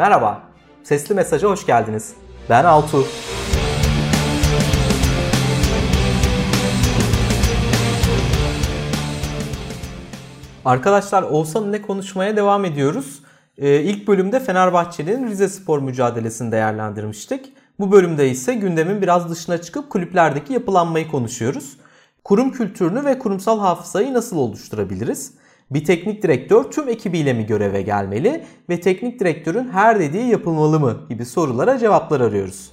Merhaba, sesli mesaja hoş geldiniz. Ben Altu. Arkadaşlar Oğuzhan ile konuşmaya devam ediyoruz. Ee, ilk bölümde Fenerbahçe'nin Rize Spor mücadelesini değerlendirmiştik. Bu bölümde ise gündemin biraz dışına çıkıp kulüplerdeki yapılanmayı konuşuyoruz. Kurum kültürünü ve kurumsal hafızayı nasıl oluşturabiliriz? Bir teknik direktör tüm ekibiyle mi göreve gelmeli ve teknik direktörün her dediği yapılmalı mı gibi sorulara cevaplar arıyoruz.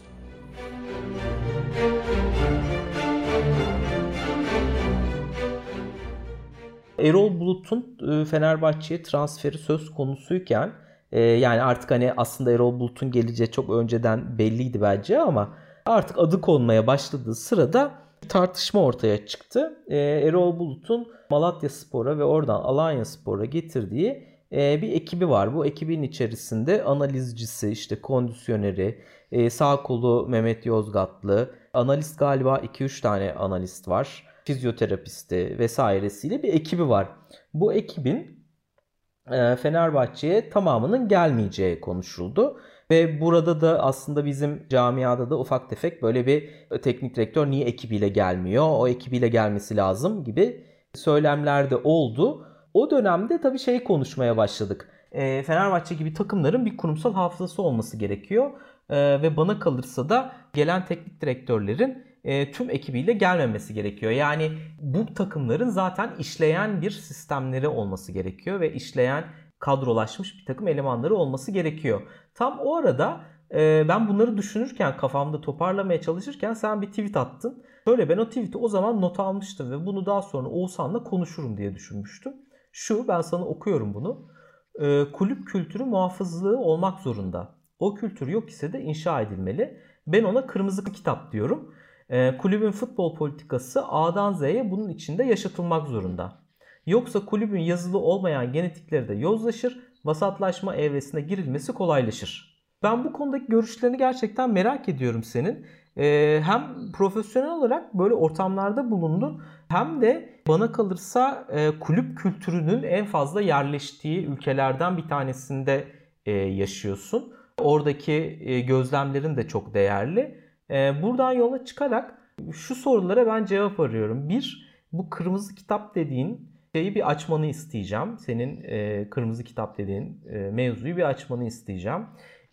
Erol Bulut'un e, Fenerbahçe'ye transferi söz konusuyken e, yani artık hani aslında Erol Bulut'un geleceği çok önceden belliydi bence ama artık adı konmaya başladığı sırada tartışma ortaya çıktı. E, Erol Bulut'un Malatya Spor'a ve oradan Alanya Spor'a getirdiği bir ekibi var. Bu ekibin içerisinde analizcisi, işte kondisyoneri, sağ kolu Mehmet Yozgatlı, analist galiba 2-3 tane analist var fizyoterapisti vesairesiyle bir ekibi var. Bu ekibin e, Fenerbahçe'ye tamamının gelmeyeceği konuşuldu. Ve burada da aslında bizim camiada da ufak tefek böyle bir teknik direktör niye ekibiyle gelmiyor, o ekibiyle gelmesi lazım gibi söylemler de oldu. O dönemde tabii şey konuşmaya başladık. E, Fenerbahçe gibi takımların bir kurumsal hafızası olması gerekiyor. E, ve bana kalırsa da gelen teknik direktörlerin e, tüm ekibiyle gelmemesi gerekiyor. Yani bu takımların zaten işleyen bir sistemleri olması gerekiyor ve işleyen kadrolaşmış bir takım elemanları olması gerekiyor. Tam o arada e, ben bunları düşünürken kafamda toparlamaya çalışırken sen bir tweet attın. Şöyle ben o tweet'i o zaman not almıştım ve bunu daha sonra Oğuzhan'la konuşurum diye düşünmüştüm. Şu ben sana okuyorum bunu. E, kulüp kültürü muhafızlığı olmak zorunda. O kültür yok ise de inşa edilmeli. Ben ona kırmızı kitap diyorum. E, kulübün futbol politikası A'dan Z'ye bunun içinde yaşatılmak zorunda. Yoksa kulübün yazılı olmayan genetikleri de yozlaşır, vasatlaşma evresine girilmesi kolaylaşır. Ben bu konudaki görüşlerini gerçekten merak ediyorum senin. Ee, hem profesyonel olarak böyle ortamlarda bulundun hem de bana kalırsa e, kulüp kültürünün en fazla yerleştiği ülkelerden bir tanesinde e, yaşıyorsun. Oradaki e, gözlemlerin de çok değerli. E, buradan yola çıkarak şu sorulara ben cevap arıyorum. Bir, bu kırmızı kitap dediğin şeyi bir açmanı isteyeceğim. Senin e, kırmızı kitap dediğin e, mevzuyu bir açmanı isteyeceğim.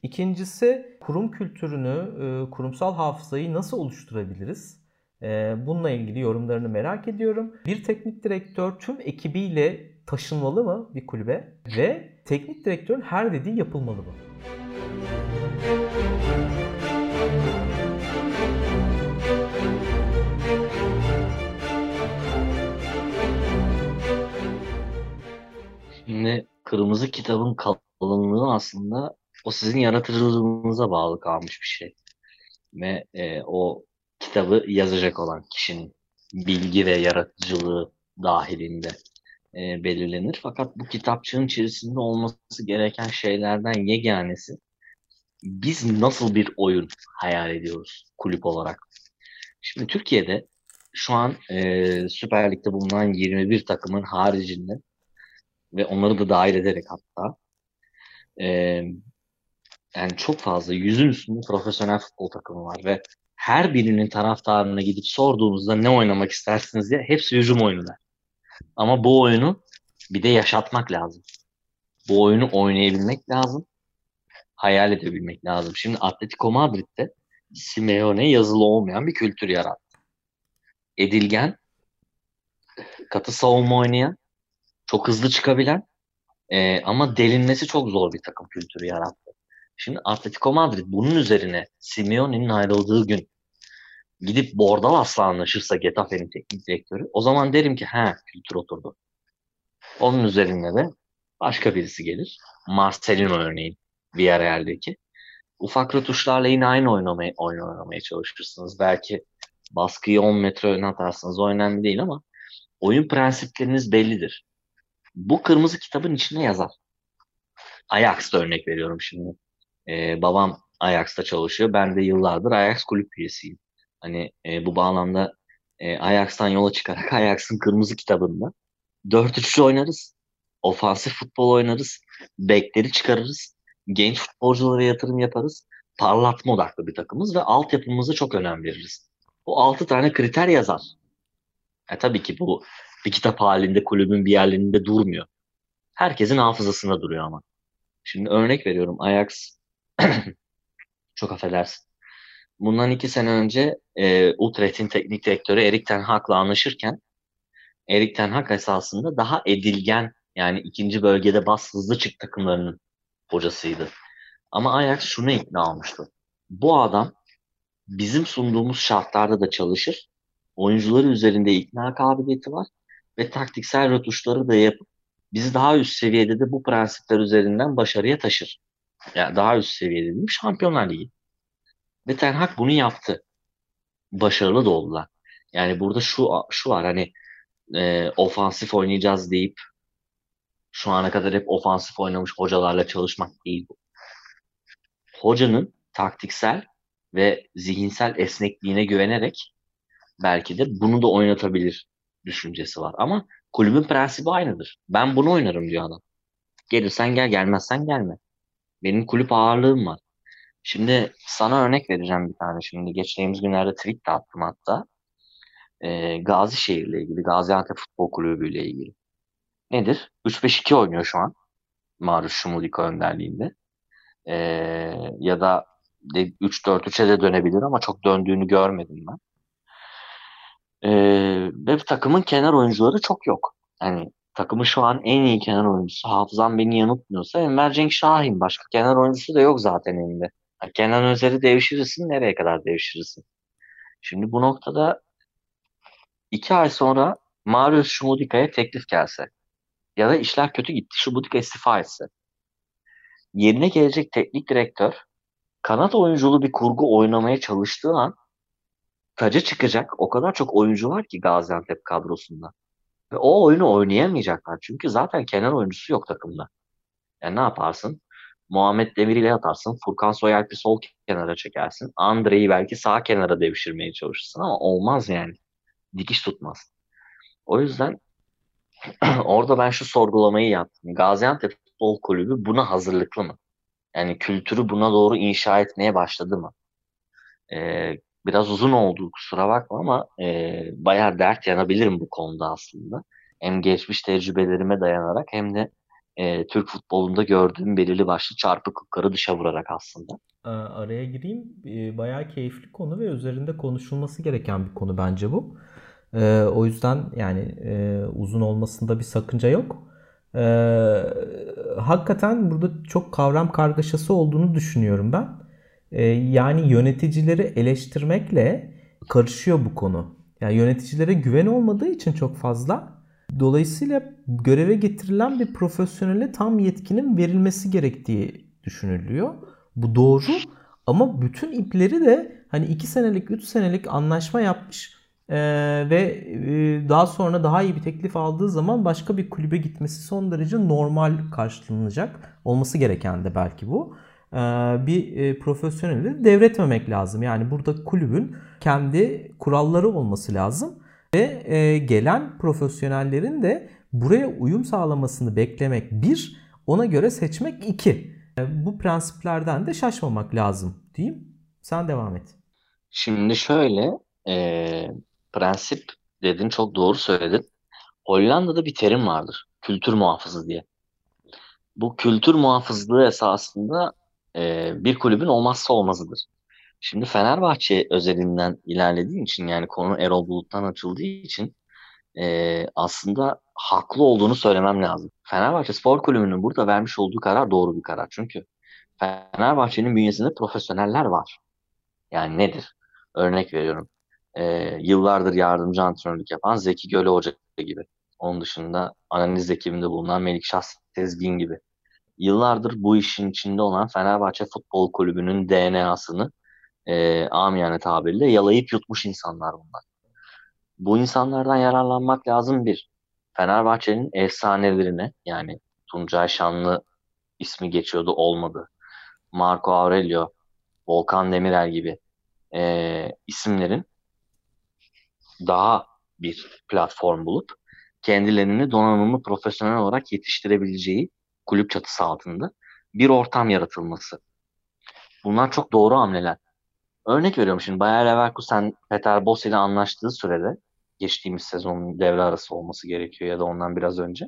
İkincisi kurum kültürünü, e, kurumsal hafızayı nasıl oluşturabiliriz? E, bununla ilgili yorumlarını merak ediyorum. Bir teknik direktör tüm ekibiyle taşınmalı mı bir kulübe? Ve teknik direktörün her dediği yapılmalı mı? Kırmızı kitabın kalınlığı aslında o sizin yaratıcılığınıza bağlı kalmış bir şey. Ve e, o kitabı yazacak olan kişinin bilgi ve yaratıcılığı dahilinde e, belirlenir. Fakat bu kitapçığın içerisinde olması gereken şeylerden yeganesi biz nasıl bir oyun hayal ediyoruz kulüp olarak? Şimdi Türkiye'de şu an e, Süper Lig'de bulunan 21 takımın haricinde ve onları da dahil ederek hatta e, yani çok fazla yüzün üstünde profesyonel futbol takımı var ve her birinin taraftarına gidip sorduğumuzda ne oynamak istersiniz diye hepsi hücum oyunu der. Ama bu oyunu bir de yaşatmak lazım. Bu oyunu oynayabilmek lazım. Hayal edebilmek lazım. Şimdi Atletico Madrid'de Simeone yazılı olmayan bir kültür yarattı. Edilgen, katı savunma oynayan, çok hızlı çıkabilen e, ama delinmesi çok zor bir takım kültürü yarattı. Şimdi Atletico Madrid bunun üzerine Simeone'nin ayrıldığı gün gidip Bordalas'la anlaşırsa Getafe'nin teknik direktörü o zaman derim ki ha kültür oturdu. Onun üzerine de başka birisi gelir. Marcelino örneğin Villarreal'deki. Ufak rötuşlarla yine aynı oynamaya, oyun oynamaya çalışırsınız. Belki baskıyı 10 metre öne atarsınız. O önemli değil ama oyun prensipleriniz bellidir bu kırmızı kitabın içine yazar. Ajax'ta örnek veriyorum şimdi. Ee, babam Ajax'ta çalışıyor. Ben de yıllardır Ajax kulüp üyesiyim. Hani e, bu bağlamda e, Ajax'tan yola çıkarak Ajax'ın kırmızı kitabında 4-3 oynarız. Ofansif futbol oynarız. Bekleri çıkarırız. genç futbolculara yatırım yaparız. Parlatma odaklı bir takımız ve altyapımızı çok önem veririz. Bu altı tane kriter yazar. E, tabii ki bu bir kitap halinde kulübün bir yerlerinde durmuyor. Herkesin hafızasında duruyor ama. Şimdi örnek veriyorum Ajax çok affedersin. Bundan iki sene önce e, Utrecht'in teknik direktörü Erik Ten Hag'la anlaşırken Erik Ten Hag esasında daha edilgen yani ikinci bölgede bas hızlı çık takımlarının hocasıydı. Ama Ajax şunu ikna olmuştu. Bu adam bizim sunduğumuz şartlarda da çalışır. Oyuncuları üzerinde ikna kabiliyeti var ve taktiksel rötuşları da yapıp bizi daha üst seviyede de bu prensipler üzerinden başarıya taşır. Yani daha üst seviyede diyeyim Şampiyonlar Ligi. Ve Ten Hag bunu yaptı. Başarılı da oldular. Yani burada şu şu var hani e, ofansif oynayacağız deyip şu ana kadar hep ofansif oynamış hocalarla çalışmak değil bu. Hocanın taktiksel ve zihinsel esnekliğine güvenerek belki de bunu da oynatabilir düşüncesi var. Ama kulübün prensibi aynıdır. Ben bunu oynarım diyor adam. Gelirsen gel, gelmezsen gelme. Benim kulüp ağırlığım var. Şimdi sana örnek vereceğim bir tane. Şimdi geçtiğimiz günlerde tweet de attım hatta. Ee, Gazişehir ile ilgili, Gaziantep Futbol Kulübü ile ilgili. Nedir? 3-5-2 oynuyor şu an. Maruf Şumudika önderliğinde. Ee, ya da 3-4-3'e de dönebilir ama çok döndüğünü görmedim ben. Ee, ve takımın kenar oyuncuları çok yok. Yani takımın şu an en iyi kenar oyuncusu hafızam beni yanıltmıyorsa Enver Cenk Şahin. Başka kenar oyuncusu da yok zaten elinde. Yani Kenan Özer'i devşirirsin nereye kadar devşirirsin? Şimdi bu noktada iki ay sonra Marius Şumudika'ya teklif gelse ya da işler kötü gitti Şumudika istifa etse yerine gelecek teknik direktör kanat oyunculu bir kurgu oynamaya çalıştığı an taca çıkacak o kadar çok oyuncu var ki Gaziantep kadrosunda. Ve o oyunu oynayamayacaklar. Çünkü zaten kenar oyuncusu yok takımda. Yani ne yaparsın? Muhammed Demir ile atarsın. Furkan Soyalp'i sol kenara çekersin. Andre'yi belki sağ kenara devşirmeye çalışırsın ama olmaz yani. Dikiş tutmaz. O yüzden orada ben şu sorgulamayı yaptım. Gaziantep Futbol Kulübü buna hazırlıklı mı? Yani kültürü buna doğru inşa etmeye başladı mı? Ee, biraz uzun oldu kusura bakma ama e, bayağı dert yanabilirim bu konuda aslında. Hem geçmiş tecrübelerime dayanarak hem de e, Türk futbolunda gördüğüm belirli başlı çarpıklıkları dışa vurarak aslında. Araya gireyim. Bayağı keyifli konu ve üzerinde konuşulması gereken bir konu bence bu. O yüzden yani uzun olmasında bir sakınca yok. Hakikaten burada çok kavram kargaşası olduğunu düşünüyorum ben. Yani yöneticileri eleştirmekle karışıyor bu konu. Yani yöneticilere güven olmadığı için çok fazla Dolayısıyla göreve getirilen bir profesyonele tam yetkinin verilmesi gerektiği düşünülüyor. Bu doğru ama bütün ipleri de hani 2 senelik 3 senelik anlaşma yapmış ee, ve e, daha sonra daha iyi bir teklif aldığı zaman başka bir kulübe gitmesi son derece normal karşılanacak. Olması gereken de belki bu. Ee, bir e, profesyoneli devretmemek lazım. Yani burada kulübün kendi kuralları olması lazım ve e, gelen profesyonellerin de buraya uyum sağlamasını beklemek bir, ona göre seçmek iki. E, bu prensiplerden de şaşmamak lazım diyeyim. Sen devam et. Şimdi şöyle e, prensip dedin çok doğru söyledin. Hollanda'da bir terim vardır. Kültür muhafızı diye. Bu kültür muhafızlığı esasında e, bir kulübün olmazsa olmazıdır. Şimdi Fenerbahçe özelinden ilerlediği için yani konu Erol Bulut'tan açıldığı için e, aslında haklı olduğunu söylemem lazım. Fenerbahçe Spor Kulübü'nün burada vermiş olduğu karar doğru bir karar. Çünkü Fenerbahçe'nin bünyesinde profesyoneller var. Yani nedir? Örnek veriyorum. E, yıllardır yardımcı antrenörlük yapan Zeki Göle Hoca gibi. Onun dışında analiz ekibinde bulunan Melik Şahs Tezgin gibi. Yıllardır bu işin içinde olan Fenerbahçe Futbol Kulübü'nün DNA'sını e, amiyane tabirle yalayıp yutmuş insanlar bunlar. Bu insanlardan yararlanmak lazım bir. Fenerbahçe'nin efsanelerine yani Tuncay Şanlı ismi geçiyordu olmadı. Marco Aurelio, Volkan Demirel gibi e, isimlerin daha bir platform bulup kendilerini donanımlı profesyonel olarak yetiştirebileceği kulüp çatısı altında bir ortam yaratılması. Bunlar çok doğru hamleler. Örnek veriyorum şimdi Bayer Leverkusen Peter Bosz ile anlaştığı sürede geçtiğimiz sezonun devre arası olması gerekiyor ya da ondan biraz önce.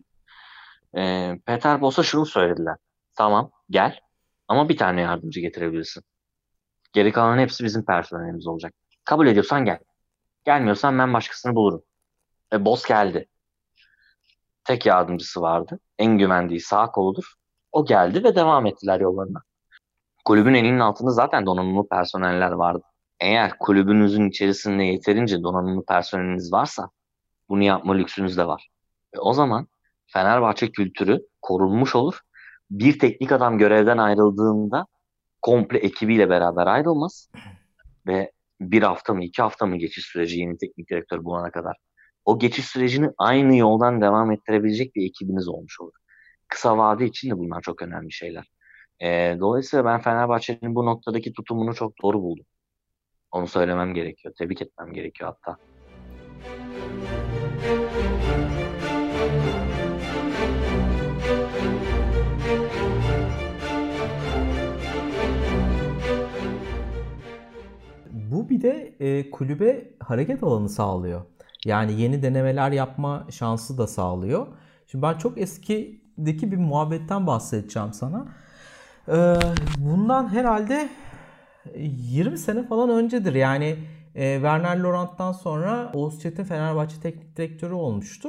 Ee, Peter Bosz'a şunu söylediler. Tamam gel ama bir tane yardımcı getirebilirsin. Geri kalan hepsi bizim personelimiz olacak. Kabul ediyorsan gel. Gelmiyorsan ben başkasını bulurum. Ve Bosz geldi. Tek yardımcısı vardı. En güvendiği sağ koludur. O geldi ve devam ettiler yollarına. Kulübün elinin altında zaten donanımlı personeller vardı. Eğer kulübünüzün içerisinde yeterince donanımlı personeliniz varsa bunu yapma lüksünüz de var. Ve o zaman Fenerbahçe kültürü korunmuş olur. Bir teknik adam görevden ayrıldığında komple ekibiyle beraber ayrılmaz. Ve bir hafta mı iki hafta mı geçiş süreci yeni teknik direktör bulana kadar. O geçiş sürecini aynı yoldan devam ettirebilecek bir ekibiniz olmuş olur. Kısa vade için de bunlar çok önemli şeyler. E, dolayısıyla ben Fenerbahçe'nin bu noktadaki tutumunu çok doğru buldum. Onu söylemem gerekiyor. Tebrik etmem gerekiyor hatta. Bu bir de e, kulübe hareket alanı sağlıyor. Yani yeni denemeler yapma şansı da sağlıyor. Şimdi ben çok eskideki bir muhabbetten bahsedeceğim sana. Ee, bundan herhalde 20 sene falan öncedir. Yani e, Werner Laurent'tan sonra Oğuz Çetin Fenerbahçe teknik direktörü olmuştu.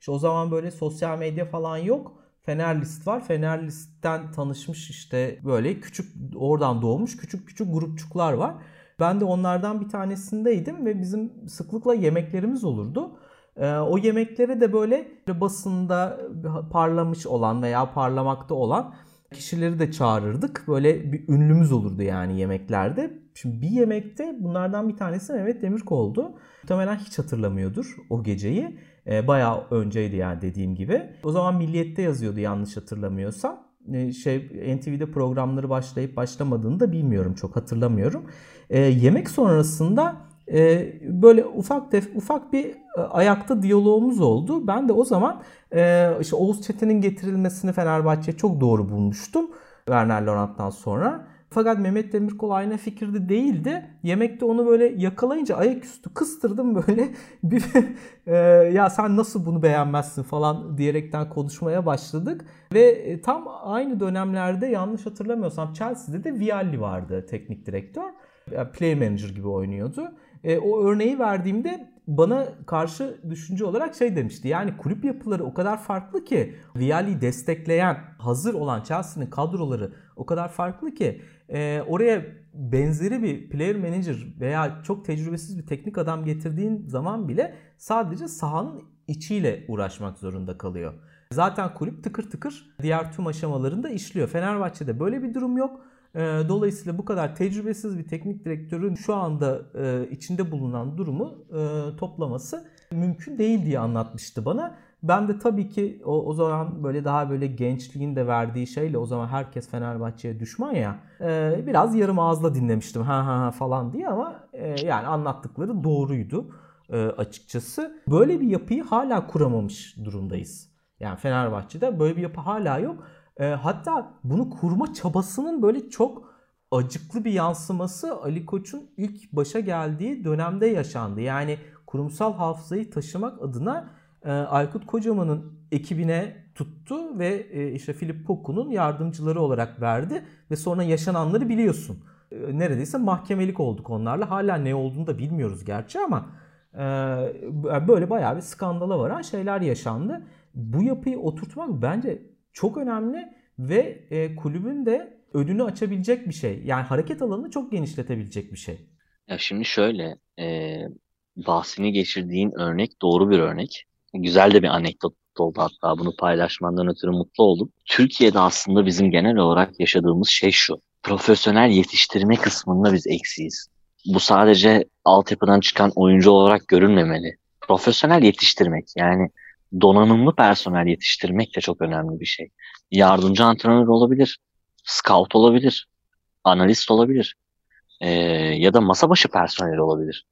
İşte o zaman böyle sosyal medya falan yok. Fenerlist var. Fenerlist'ten tanışmış işte böyle küçük oradan doğmuş küçük küçük grupçuklar var. Ben de onlardan bir tanesindeydim ve bizim sıklıkla yemeklerimiz olurdu. Ee, o yemeklere de böyle basında parlamış olan veya parlamakta olan kişileri de çağırırdık. Böyle bir ünlümüz olurdu yani yemeklerde. Şimdi bir yemekte bunlardan bir tanesi Mehmet Demirkol'du. Muhtemelen hiç hatırlamıyordur o geceyi. Ee, bayağı önceydi yani dediğim gibi. O zaman Milliyet'te yazıyordu yanlış hatırlamıyorsam. Ee, şey NTV'de programları başlayıp başlamadığını da bilmiyorum çok hatırlamıyorum. Ee, yemek sonrasında e, böyle ufak tef, ufak bir e, ayakta diyalogumuz oldu. Ben de o zaman e, işte Oğuz Çetin'in getirilmesini Fenerbahçe'ye çok doğru bulmuştum. Werner Laurent'tan sonra. Fakat Mehmet Demirkol aynı fikirde değildi. Yemekte onu böyle yakalayınca ayaküstü kıstırdım böyle. bir e, ya sen nasıl bunu beğenmezsin falan diyerekten konuşmaya başladık. Ve e, tam aynı dönemlerde yanlış hatırlamıyorsam Chelsea'de de Vialli vardı teknik direktör. Player manager gibi oynuyordu. E, o örneği verdiğimde bana karşı düşünce olarak şey demişti. Yani kulüp yapıları o kadar farklı ki Vialli'yi destekleyen hazır olan Chelsea'nin kadroları o kadar farklı ki e, oraya benzeri bir player manager veya çok tecrübesiz bir teknik adam getirdiğin zaman bile sadece sahanın içiyle uğraşmak zorunda kalıyor. Zaten kulüp tıkır tıkır diğer tüm aşamalarında işliyor. Fenerbahçe'de böyle bir durum yok. Ee, dolayısıyla bu kadar tecrübesiz bir teknik direktörün şu anda e, içinde bulunan durumu e, toplaması mümkün değil diye anlatmıştı bana. Ben de tabii ki o, o zaman böyle daha böyle gençliğin de verdiği şeyle o zaman herkes Fenerbahçe'ye düşman ya e, biraz yarım ağızla dinlemiştim ha ha ha falan diye ama yani anlattıkları doğruydu açıkçası. Böyle bir yapıyı hala kuramamış durumdayız. Yani Fenerbahçe'de böyle bir yapı hala yok. E, hatta bunu kurma çabasının böyle çok acıklı bir yansıması Ali Koç'un ilk başa geldiği dönemde yaşandı. Yani kurumsal hafızayı taşımak adına e, Aykut Kocaman'ın ekibine tuttu ve e, işte Philip Poku'nun yardımcıları olarak verdi ve sonra yaşananları biliyorsun. E, neredeyse mahkemelik olduk onlarla. Hala ne olduğunu da bilmiyoruz gerçi ama e, böyle bayağı bir skandala varan şeyler yaşandı. Bu yapıyı oturtmak bence çok önemli ve e, kulübün de önünü açabilecek bir şey. Yani hareket alanını çok genişletebilecek bir şey. Ya şimdi şöyle e, bahsini geçirdiğin örnek doğru bir örnek. Güzel de bir anekdot oldu hatta bunu paylaşmandan ötürü mutlu oldum. Türkiye'de aslında bizim genel olarak yaşadığımız şey şu. Profesyonel yetiştirme kısmında biz eksiyiz. Bu sadece altyapıdan çıkan oyuncu olarak görünmemeli. Profesyonel yetiştirmek yani donanımlı personel yetiştirmek de çok önemli bir şey. Yardımcı antrenör olabilir, scout olabilir, analist olabilir e, ya da masa başı personel olabilir.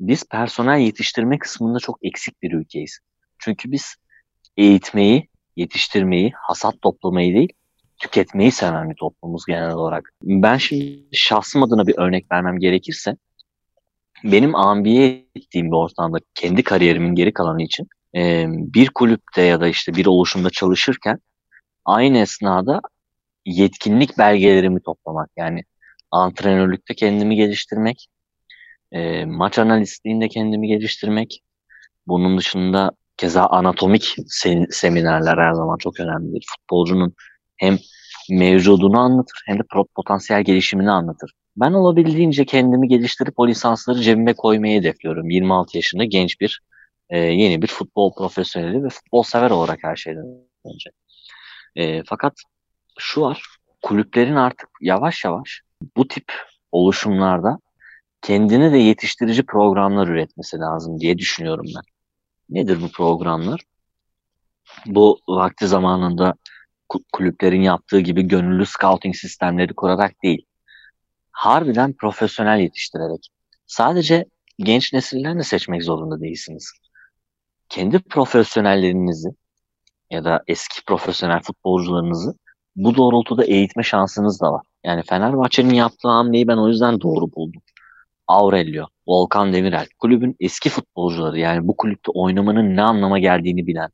Biz personel yetiştirme kısmında çok eksik bir ülkeyiz. Çünkü biz eğitmeyi, yetiştirmeyi, hasat toplamayı değil, tüketmeyi seven bir toplumuz genel olarak. Ben şimdi şahsım adına bir örnek vermem gerekirse benim ambiye ettiğim bir ortamda kendi kariyerimin geri kalanı için e, bir kulüpte ya da işte bir oluşumda çalışırken aynı esnada yetkinlik belgelerimi toplamak yani antrenörlükte kendimi geliştirmek, e, maç analistliğinde kendimi geliştirmek, bunun dışında keza anatomik se- seminerler her zaman çok önemlidir. Futbolcunun hem mevcudunu anlatır hem de potansiyel gelişimini anlatır. Ben olabildiğince kendimi geliştirip o lisansları cebime koymayı hedefliyorum. 26 yaşında genç bir e, yeni bir futbol profesyoneli ve futbol sever olarak her şeyden önce. E, fakat şu var, kulüplerin artık yavaş yavaş bu tip oluşumlarda kendine de yetiştirici programlar üretmesi lazım diye düşünüyorum ben. Nedir bu programlar? Bu vakti zamanında kulüplerin yaptığı gibi gönüllü scouting sistemleri kurarak değil. Harbiden profesyonel yetiştirerek. Sadece genç nesillerle seçmek zorunda değilsiniz. Kendi profesyonellerinizi ya da eski profesyonel futbolcularınızı bu doğrultuda eğitme şansınız da var. Yani Fenerbahçe'nin yaptığı hamleyi ben o yüzden doğru buldum. Aurelio, Volkan Demirel, kulübün eski futbolcuları yani bu kulüpte oynamanın ne anlama geldiğini bilen,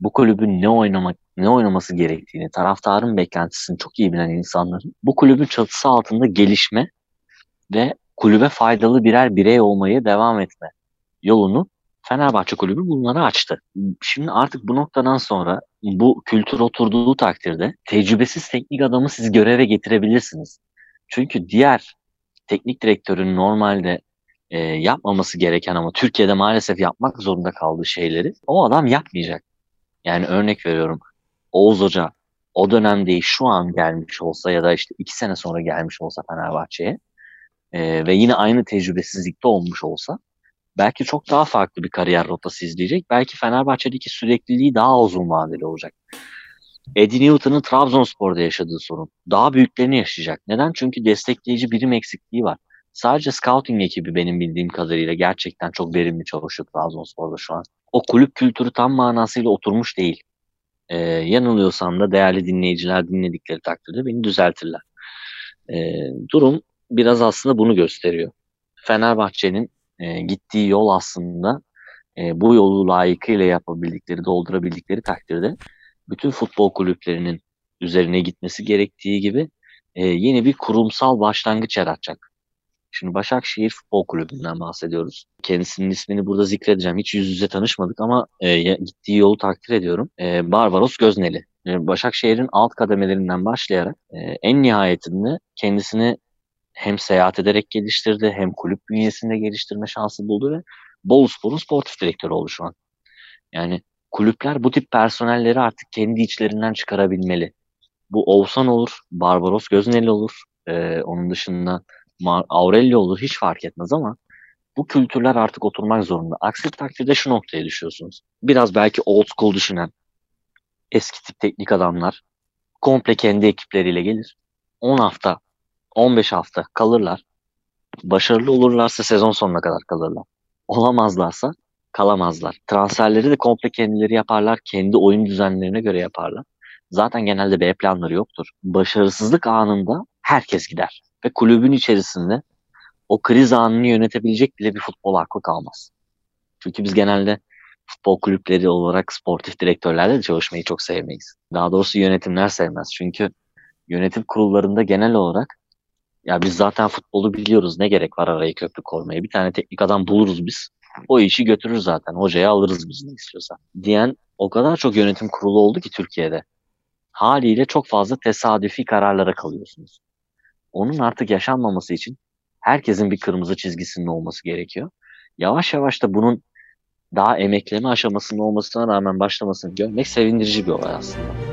bu kulübün ne oynamak ne oynaması gerektiğini, taraftarın beklentisini çok iyi bilen insanların bu kulübün çatısı altında gelişme ve kulübe faydalı birer birey olmayı devam etme yolunu Fenerbahçe Kulübü bunları açtı. Şimdi artık bu noktadan sonra bu kültür oturduğu takdirde tecrübesiz teknik adamı siz göreve getirebilirsiniz. Çünkü diğer teknik direktörün normalde e, yapmaması gereken ama Türkiye'de maalesef yapmak zorunda kaldığı şeyleri o adam yapmayacak. Yani örnek veriyorum Oğuz Hoca o dönemde şu an gelmiş olsa ya da işte iki sene sonra gelmiş olsa Fenerbahçe'ye e, ve yine aynı tecrübesizlikte olmuş olsa belki çok daha farklı bir kariyer rotası izleyecek. Belki Fenerbahçe'deki sürekliliği daha uzun vadeli olacak. Eddie Newton'ın Trabzonspor'da yaşadığı sorun. Daha büyüklerini yaşayacak. Neden? Çünkü destekleyici birim eksikliği var. Sadece scouting ekibi benim bildiğim kadarıyla gerçekten çok verimli çalışıyor Trabzonspor'da şu an. O kulüp kültürü tam manasıyla oturmuş değil. Ee, yanılıyorsam da değerli dinleyiciler dinledikleri takdirde beni düzeltirler. Ee, durum biraz aslında bunu gösteriyor. Fenerbahçe'nin e, gittiği yol aslında e, bu yolu layıkıyla yapabildikleri, doldurabildikleri takdirde bütün futbol kulüplerinin üzerine gitmesi gerektiği gibi e, yeni bir kurumsal başlangıç yaratacak. Şimdi Başakşehir Futbol Kulübü'nden bahsediyoruz. Kendisinin ismini burada zikredeceğim. Hiç yüz yüze tanışmadık ama e, gittiği yolu takdir ediyorum. E, Barbaros Gözneli. E, Başakşehir'in alt kademelerinden başlayarak e, en nihayetinde kendisini hem seyahat ederek geliştirdi hem kulüp bünyesinde geliştirme şansı buldu ve Boluspor'un sportif direktörü oldu şu an. Yani kulüpler bu tip personelleri artık kendi içlerinden çıkarabilmeli. Bu Oğuzhan olur, Barbaros Gözneli olur, ee, onun dışında Aurelio olur hiç fark etmez ama bu kültürler artık oturmak zorunda. Aksi takdirde şu noktaya düşüyorsunuz. Biraz belki old school düşünen eski tip teknik adamlar komple kendi ekipleriyle gelir. 10 hafta 15 hafta kalırlar. Başarılı olurlarsa sezon sonuna kadar kalırlar. Olamazlarsa kalamazlar. Transferleri de komple kendileri yaparlar. Kendi oyun düzenlerine göre yaparlar. Zaten genelde B planları yoktur. Başarısızlık anında herkes gider. Ve kulübün içerisinde o kriz anını yönetebilecek bile bir futbol aklı kalmaz. Çünkü biz genelde futbol kulüpleri olarak sportif direktörlerle de çalışmayı çok sevmeyiz. Daha doğrusu yönetimler sevmez. Çünkü yönetim kurullarında genel olarak ya biz zaten futbolu biliyoruz. Ne gerek var araya köprü koymaya? Bir tane teknik adam buluruz biz. O işi götürür zaten. Hocaya alırız biz ne istiyorsa. Diyen o kadar çok yönetim kurulu oldu ki Türkiye'de. Haliyle çok fazla tesadüfi kararlara kalıyorsunuz. Onun artık yaşanmaması için herkesin bir kırmızı çizgisinin olması gerekiyor. Yavaş yavaş da bunun daha emekleme aşamasında olmasına rağmen başlamasını görmek sevindirici bir olay aslında.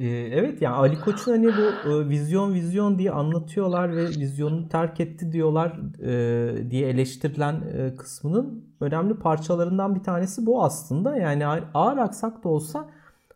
Ee, evet yani Ali Koç'un hani bu e, vizyon vizyon diye anlatıyorlar ve vizyonunu terk etti diyorlar e, diye eleştirilen e, kısmının önemli parçalarından bir tanesi bu aslında. Yani ağır aksak da olsa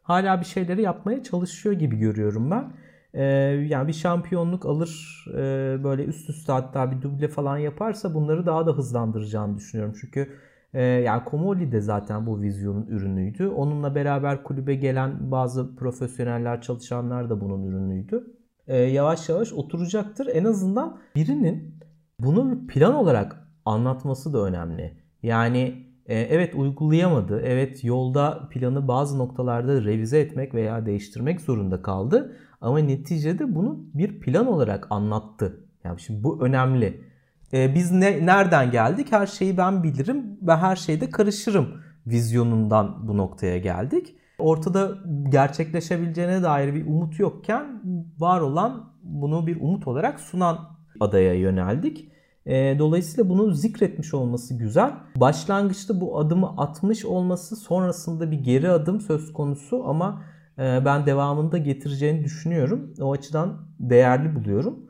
hala bir şeyleri yapmaya çalışıyor gibi görüyorum ben. Ee, yani bir şampiyonluk alır e, böyle üst üste hatta bir duble falan yaparsa bunları daha da hızlandıracağını düşünüyorum. Çünkü e, yani Komoli de zaten bu vizyonun ürünüydü. Onunla beraber kulübe gelen bazı profesyoneller, çalışanlar da bunun ürünüydü. E, yavaş yavaş oturacaktır. En azından birinin bunu bir plan olarak anlatması da önemli. Yani e, evet uygulayamadı. Evet yolda planı bazı noktalarda revize etmek veya değiştirmek zorunda kaldı. Ama neticede bunu bir plan olarak anlattı. Yani şimdi bu önemli. E, biz ne, nereden geldik? Her şeyi ben bilirim ve her şeyde karışırım vizyonundan bu noktaya geldik. Ortada gerçekleşebileceğine dair bir umut yokken var olan bunu bir umut olarak sunan adaya yöneldik. E, dolayısıyla bunu zikretmiş olması güzel. Başlangıçta bu adımı atmış olması sonrasında bir geri adım söz konusu ama e, ben devamında getireceğini düşünüyorum. O açıdan değerli buluyorum.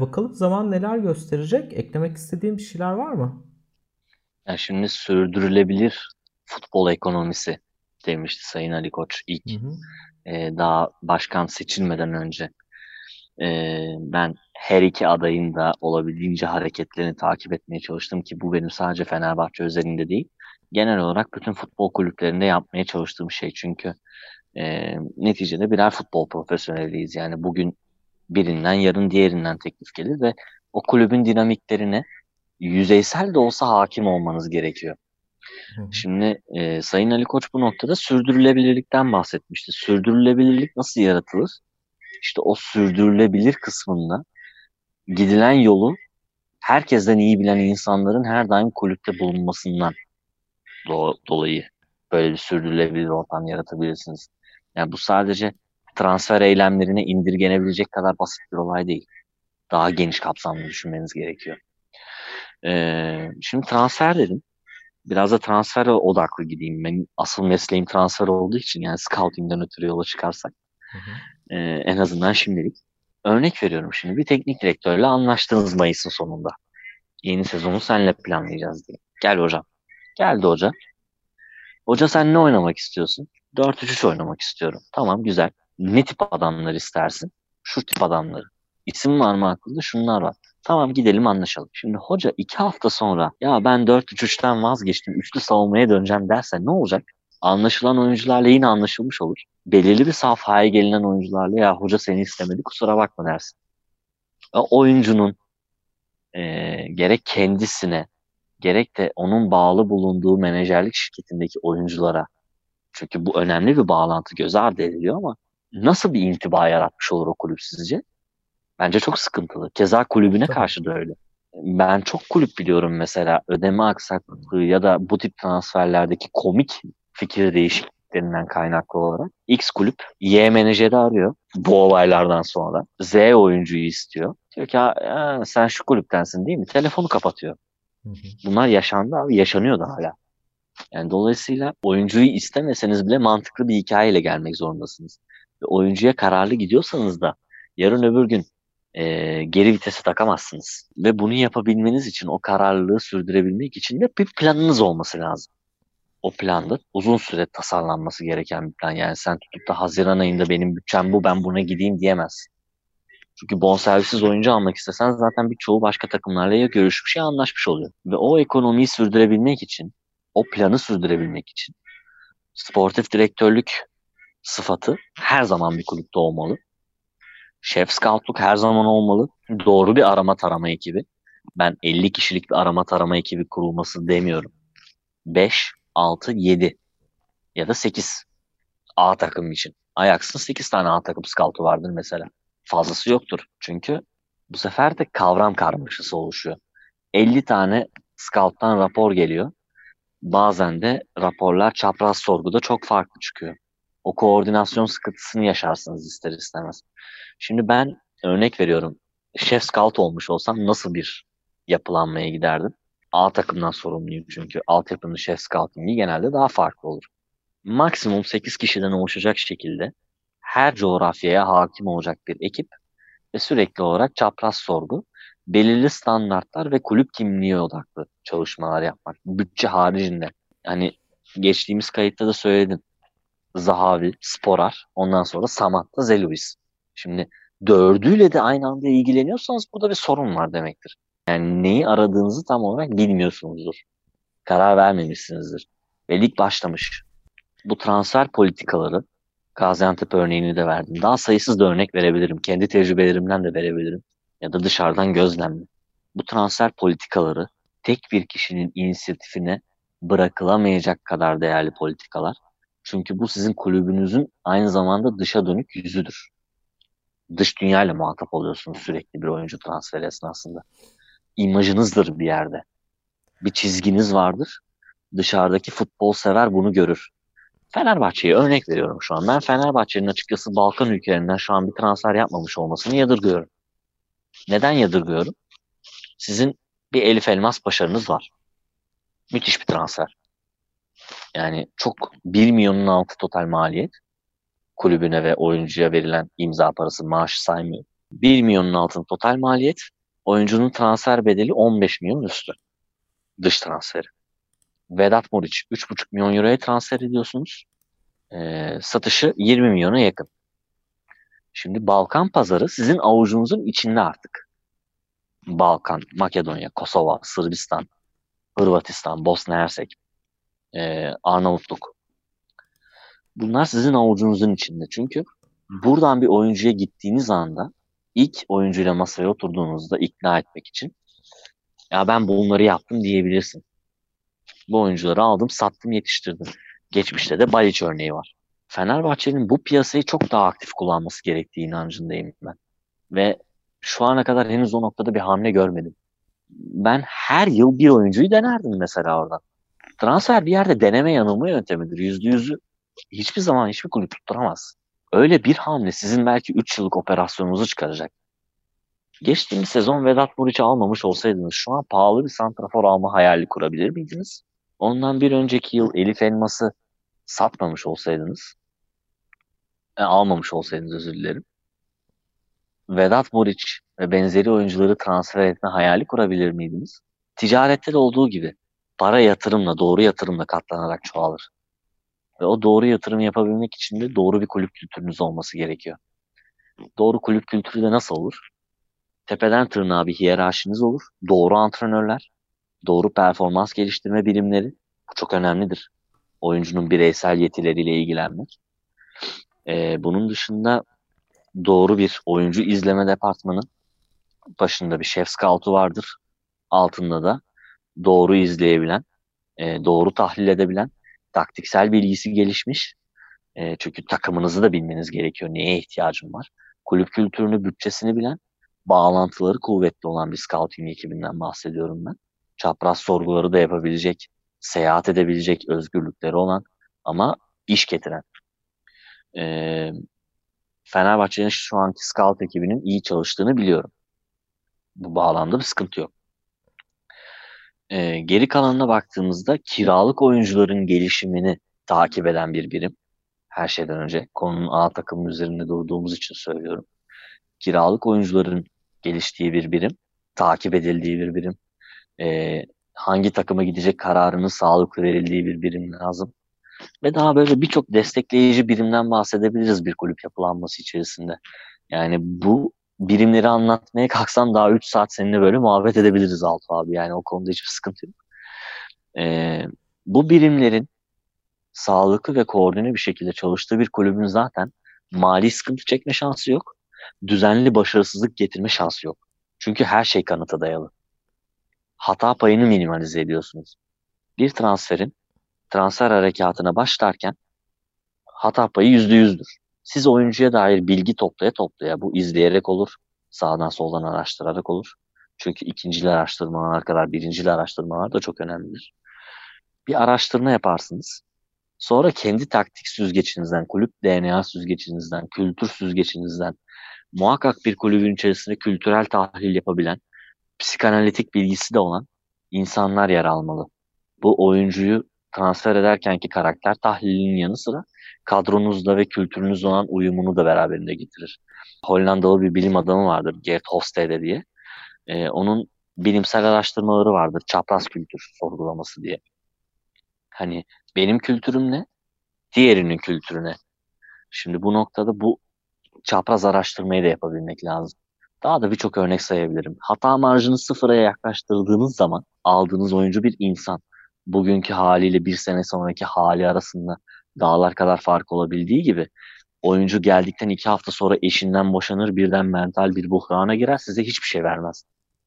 Bakalım zaman neler gösterecek? Eklemek istediğim bir şeyler var mı? Yani şimdi sürdürülebilir futbol ekonomisi demişti Sayın Ali Koç ilk hı hı. E, daha başkan seçilmeden önce. E, ben her iki adayın da olabildiğince hareketlerini takip etmeye çalıştım ki bu benim sadece Fenerbahçe özelinde değil. Genel olarak bütün futbol kulüplerinde yapmaya çalıştığım şey çünkü e, neticede birer futbol profesyoneliyiz. Yani bugün birinden yarın diğerinden teklif gelir ve o kulübün dinamiklerine yüzeysel de olsa hakim olmanız gerekiyor. Şimdi e, Sayın Ali Koç bu noktada sürdürülebilirlikten bahsetmişti. Sürdürülebilirlik nasıl yaratılır? İşte o sürdürülebilir kısmında gidilen yolu herkesten iyi bilen insanların her daim kulüpte bulunmasından do- dolayı böyle bir sürdürülebilir ortam yaratabilirsiniz. Yani bu sadece transfer eylemlerine indirgenebilecek kadar basit bir olay değil. Daha geniş kapsamlı düşünmeniz gerekiyor. Ee, şimdi transfer dedim. Biraz da transfer odaklı gideyim. Ben asıl mesleğim transfer olduğu için yani scouting'den ötürü yola çıkarsak. Hı hı. E, en azından şimdilik. Örnek veriyorum şimdi bir teknik direktörle anlaştınız Mayıs'ın sonunda. Yeni sezonu senle planlayacağız diye. Gel hocam. Geldi hoca. Hoca sen ne oynamak istiyorsun? 4-3-3 oynamak istiyorum. Tamam güzel. Ne tip adamlar istersin? Şu tip adamları. İsim var mı aklında? Şunlar var. Tamam gidelim anlaşalım. Şimdi hoca iki hafta sonra ya ben 4-3-3'ten vazgeçtim. Üçlü savunmaya döneceğim derse ne olacak? Anlaşılan oyuncularla yine anlaşılmış olur. Belirli bir safhaya gelinen oyuncularla ya hoca seni istemedi kusura bakma dersin. O oyuncunun e, gerek kendisine gerek de onun bağlı bulunduğu menajerlik şirketindeki oyunculara çünkü bu önemli bir bağlantı göz ardı ediliyor ama nasıl bir intiba yaratmış olur o kulüp sizce? Bence çok sıkıntılı. Keza kulübüne karşı da öyle. Ben çok kulüp biliyorum mesela ödeme aksaklığı ya da bu tip transferlerdeki komik fikir değişikliklerinden kaynaklı olarak X kulüp Y menajeri arıyor bu olaylardan sonra. Z oyuncuyu istiyor. Diyor ki sen şu kulüptensin değil mi? Telefonu kapatıyor. Bunlar yaşandı abi. Yaşanıyor da hala. Yani dolayısıyla oyuncuyu istemeseniz bile mantıklı bir hikayeyle gelmek zorundasınız. Oyuncuya kararlı gidiyorsanız da yarın öbür gün e, geri vitesi takamazsınız. Ve bunu yapabilmeniz için, o kararlılığı sürdürebilmek için de bir planınız olması lazım. O planda uzun süre tasarlanması gereken bir plan. Yani sen tutup da Haziran ayında benim bütçem bu ben buna gideyim diyemezsin. Çünkü bonservisiz oyuncu almak istesen zaten birçoğu başka takımlarla ya görüşmüş ya anlaşmış oluyor. Ve o ekonomiyi sürdürebilmek için, o planı sürdürebilmek için sportif direktörlük sıfatı her zaman bir kulüpte olmalı. Şef scoutluk her zaman olmalı. Doğru bir arama tarama ekibi. Ben 50 kişilik bir arama tarama ekibi kurulması demiyorum. 5, 6, 7 ya da 8 A takım için. Ajax'ın 8 tane A takım scoutu vardır mesela. Fazlası yoktur. Çünkü bu sefer de kavram karmaşası oluşuyor. 50 tane scout'tan rapor geliyor. Bazen de raporlar çapraz sorguda çok farklı çıkıyor. O koordinasyon sıkıntısını yaşarsınız ister istemez. Şimdi ben örnek veriyorum. Şef scout olmuş olsam nasıl bir yapılanmaya giderdim? A takımdan sorumluyum çünkü. Altyapının şef scouting'i genelde daha farklı olur. Maksimum 8 kişiden oluşacak şekilde her coğrafyaya hakim olacak bir ekip ve sürekli olarak çapraz sorgu, belirli standartlar ve kulüp kimliği odaklı çalışmalar yapmak. Bütçe haricinde. Hani geçtiğimiz kayıtta da söyledim. Zahavi, Sporar, ondan sonra Samatta, Zeluis. Şimdi dördüyle de aynı anda ilgileniyorsanız burada bir sorun var demektir. Yani neyi aradığınızı tam olarak bilmiyorsunuzdur. Karar vermemişsinizdir. Ve lig başlamış. Bu transfer politikaları Gaziantep örneğini de verdim. Daha sayısız da örnek verebilirim. Kendi tecrübelerimden de verebilirim. Ya da dışarıdan gözlemle. Bu transfer politikaları tek bir kişinin inisiyatifine bırakılamayacak kadar değerli politikalar. Çünkü bu sizin kulübünüzün aynı zamanda dışa dönük yüzüdür. Dış dünyayla muhatap oluyorsunuz sürekli bir oyuncu transferi esnasında. İmajınızdır bir yerde. Bir çizginiz vardır. Dışarıdaki futbol sever bunu görür. Fenerbahçe'ye örnek veriyorum şu an. Ben Fenerbahçe'nin açıkçası Balkan ülkelerinden şu an bir transfer yapmamış olmasını yadırgıyorum. Neden yadırgıyorum? Sizin bir Elif Elmas başarınız var. Müthiş bir transfer. Yani çok 1 milyonun altı total maliyet. Kulübüne ve oyuncuya verilen imza parası maaş saymıyor. 1 milyonun altın total maliyet. Oyuncunun transfer bedeli 15 milyon üstü. Dış transferi. Vedat Muriç 3,5 milyon euroya transfer ediyorsunuz. E, satışı 20 milyona yakın. Şimdi Balkan pazarı sizin avucunuzun içinde artık. Balkan, Makedonya, Kosova, Sırbistan, Hırvatistan, Bosna Hersek, e, Arnavutluk. Bunlar sizin avucunuzun içinde. Çünkü buradan bir oyuncuya gittiğiniz anda ilk oyuncuyla masaya oturduğunuzda ikna etmek için ya ben bunları yaptım diyebilirsin. Bu oyuncuları aldım, sattım, yetiştirdim. Geçmişte de Balic örneği var. Fenerbahçe'nin bu piyasayı çok daha aktif kullanması gerektiği inancındayım ben. Ve şu ana kadar henüz o noktada bir hamle görmedim. Ben her yıl bir oyuncuyu denerdim mesela oradan. Transfer bir yerde deneme yanılma yöntemidir. Yüzde yüzü hiçbir zaman hiçbir kulüp tutturamaz. Öyle bir hamle sizin belki 3 yıllık operasyonunuzu çıkaracak. Geçtiğimiz sezon Vedat Muriç'i almamış olsaydınız şu an pahalı bir santrafor alma hayali kurabilir miydiniz? Ondan bir önceki yıl Elif Elmas'ı satmamış olsaydınız, e, almamış olsaydınız özür dilerim. Vedat Muriç ve benzeri oyuncuları transfer etme hayali kurabilir miydiniz? Ticarette de olduğu gibi para yatırımla, doğru yatırımla katlanarak çoğalır. Ve o doğru yatırım yapabilmek için de doğru bir kulüp kültürünüz olması gerekiyor. Doğru kulüp kültürü de nasıl olur? Tepeden tırnağa bir hiyerarşiniz olur. Doğru antrenörler, doğru performans geliştirme birimleri. Bu çok önemlidir. Oyuncunun bireysel yetileriyle ilgilenmek. Ee, bunun dışında doğru bir oyuncu izleme departmanı. Başında bir şef scout'u vardır. Altında da doğru izleyebilen, e, doğru tahlil edebilen, taktiksel bilgisi gelişmiş. E, çünkü takımınızı da bilmeniz gerekiyor. Neye ihtiyacım var? Kulüp kültürünü, bütçesini bilen, bağlantıları kuvvetli olan bir scouting ekibinden bahsediyorum ben. Çapraz sorguları da yapabilecek, seyahat edebilecek özgürlükleri olan ama iş getiren. E, Fenerbahçe'nin şu anki scout ekibinin iyi çalıştığını biliyorum. Bu bağlamda bir sıkıntı yok. E, geri kalanına baktığımızda kiralık oyuncuların gelişimini takip eden bir birim. Her şeyden önce konunun A takımı üzerinde durduğumuz için söylüyorum. Kiralık oyuncuların geliştiği bir birim, takip edildiği bir birim. E, hangi takıma gidecek kararının sağlıklı verildiği bir birim lazım. Ve daha böyle birçok destekleyici birimden bahsedebiliriz bir kulüp yapılanması içerisinde. Yani bu birimleri anlatmaya kalksam daha 3 saat seninle böyle muhabbet edebiliriz Altu abi. Yani o konuda hiçbir sıkıntı yok. Ee, bu birimlerin sağlıklı ve koordine bir şekilde çalıştığı bir kulübün zaten mali sıkıntı çekme şansı yok. Düzenli başarısızlık getirme şansı yok. Çünkü her şey kanıta dayalı. Hata payını minimalize ediyorsunuz. Bir transferin transfer harekatına başlarken hata payı %100'dür. Siz oyuncuya dair bilgi toplaya toplaya bu izleyerek olur, sağdan soldan araştırarak olur. Çünkü ikincili araştırmalar kadar birincili araştırmalar da çok önemlidir. Bir araştırma yaparsınız. Sonra kendi taktik süzgeçinizden, kulüp DNA süzgeçinizden, kültür süzgeçinizden muhakkak bir kulübün içerisinde kültürel tahlil yapabilen, psikanalitik bilgisi de olan insanlar yer almalı. Bu oyuncuyu transfer ederkenki karakter tahlilinin yanı sıra kadronuzda ve kültürünüzle olan uyumunu da beraberinde getirir. Hollandalı bir bilim adamı vardır Gert Hofstede diye. Ee, onun bilimsel araştırmaları vardır. Çapraz kültür sorgulaması diye. Hani benim kültürüm ne? Diğerinin kültürüne. Şimdi bu noktada bu çapraz araştırmayı da yapabilmek lazım. Daha da birçok örnek sayabilirim. Hata marjını sıfıra yaklaştırdığınız zaman aldığınız oyuncu bir insan. Bugünkü haliyle bir sene sonraki hali arasında dağlar kadar fark olabildiği gibi oyuncu geldikten iki hafta sonra eşinden boşanır birden mental bir buhrana girer size hiçbir şey vermez.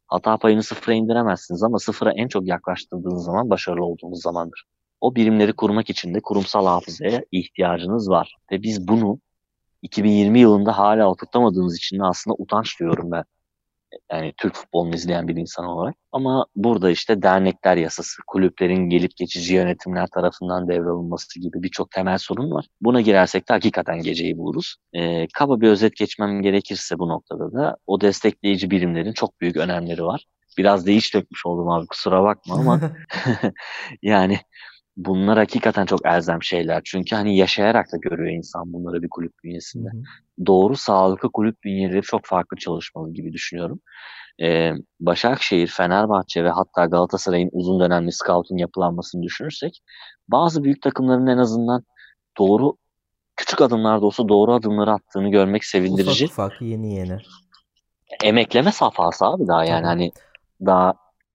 Hata payını sıfıra indiremezsiniz ama sıfıra en çok yaklaştırdığınız zaman başarılı olduğunuz zamandır. O birimleri kurmak için de kurumsal hafızaya ihtiyacınız var. Ve biz bunu 2020 yılında hala oturtamadığımız için de aslında utanç duyuyorum ben. Yani Türk futbolunu izleyen bir insan olarak. Ama burada işte dernekler yasası, kulüplerin gelip geçici yönetimler tarafından devralınması gibi birçok temel sorun var. Buna girersek de hakikaten geceyi buluruz. Ee, kaba bir özet geçmem gerekirse bu noktada da o destekleyici birimlerin çok büyük önemleri var. Biraz değiş dökmüş oldum abi kusura bakma ama yani bunlar hakikaten çok elzem şeyler. Çünkü hani yaşayarak da görüyor insan bunları bir kulüp bünyesinde. Hı. Doğru sağlıklı kulüp bünyeleri çok farklı çalışmalı gibi düşünüyorum. Ee, Başakşehir, Fenerbahçe ve hatta Galatasaray'ın uzun dönemli scouting yapılanmasını düşünürsek bazı büyük takımların en azından doğru küçük adımlar da olsa doğru adımları attığını görmek sevindirici. Ufak ufak yeni yeni. Emekleme safhası abi daha yani hani daha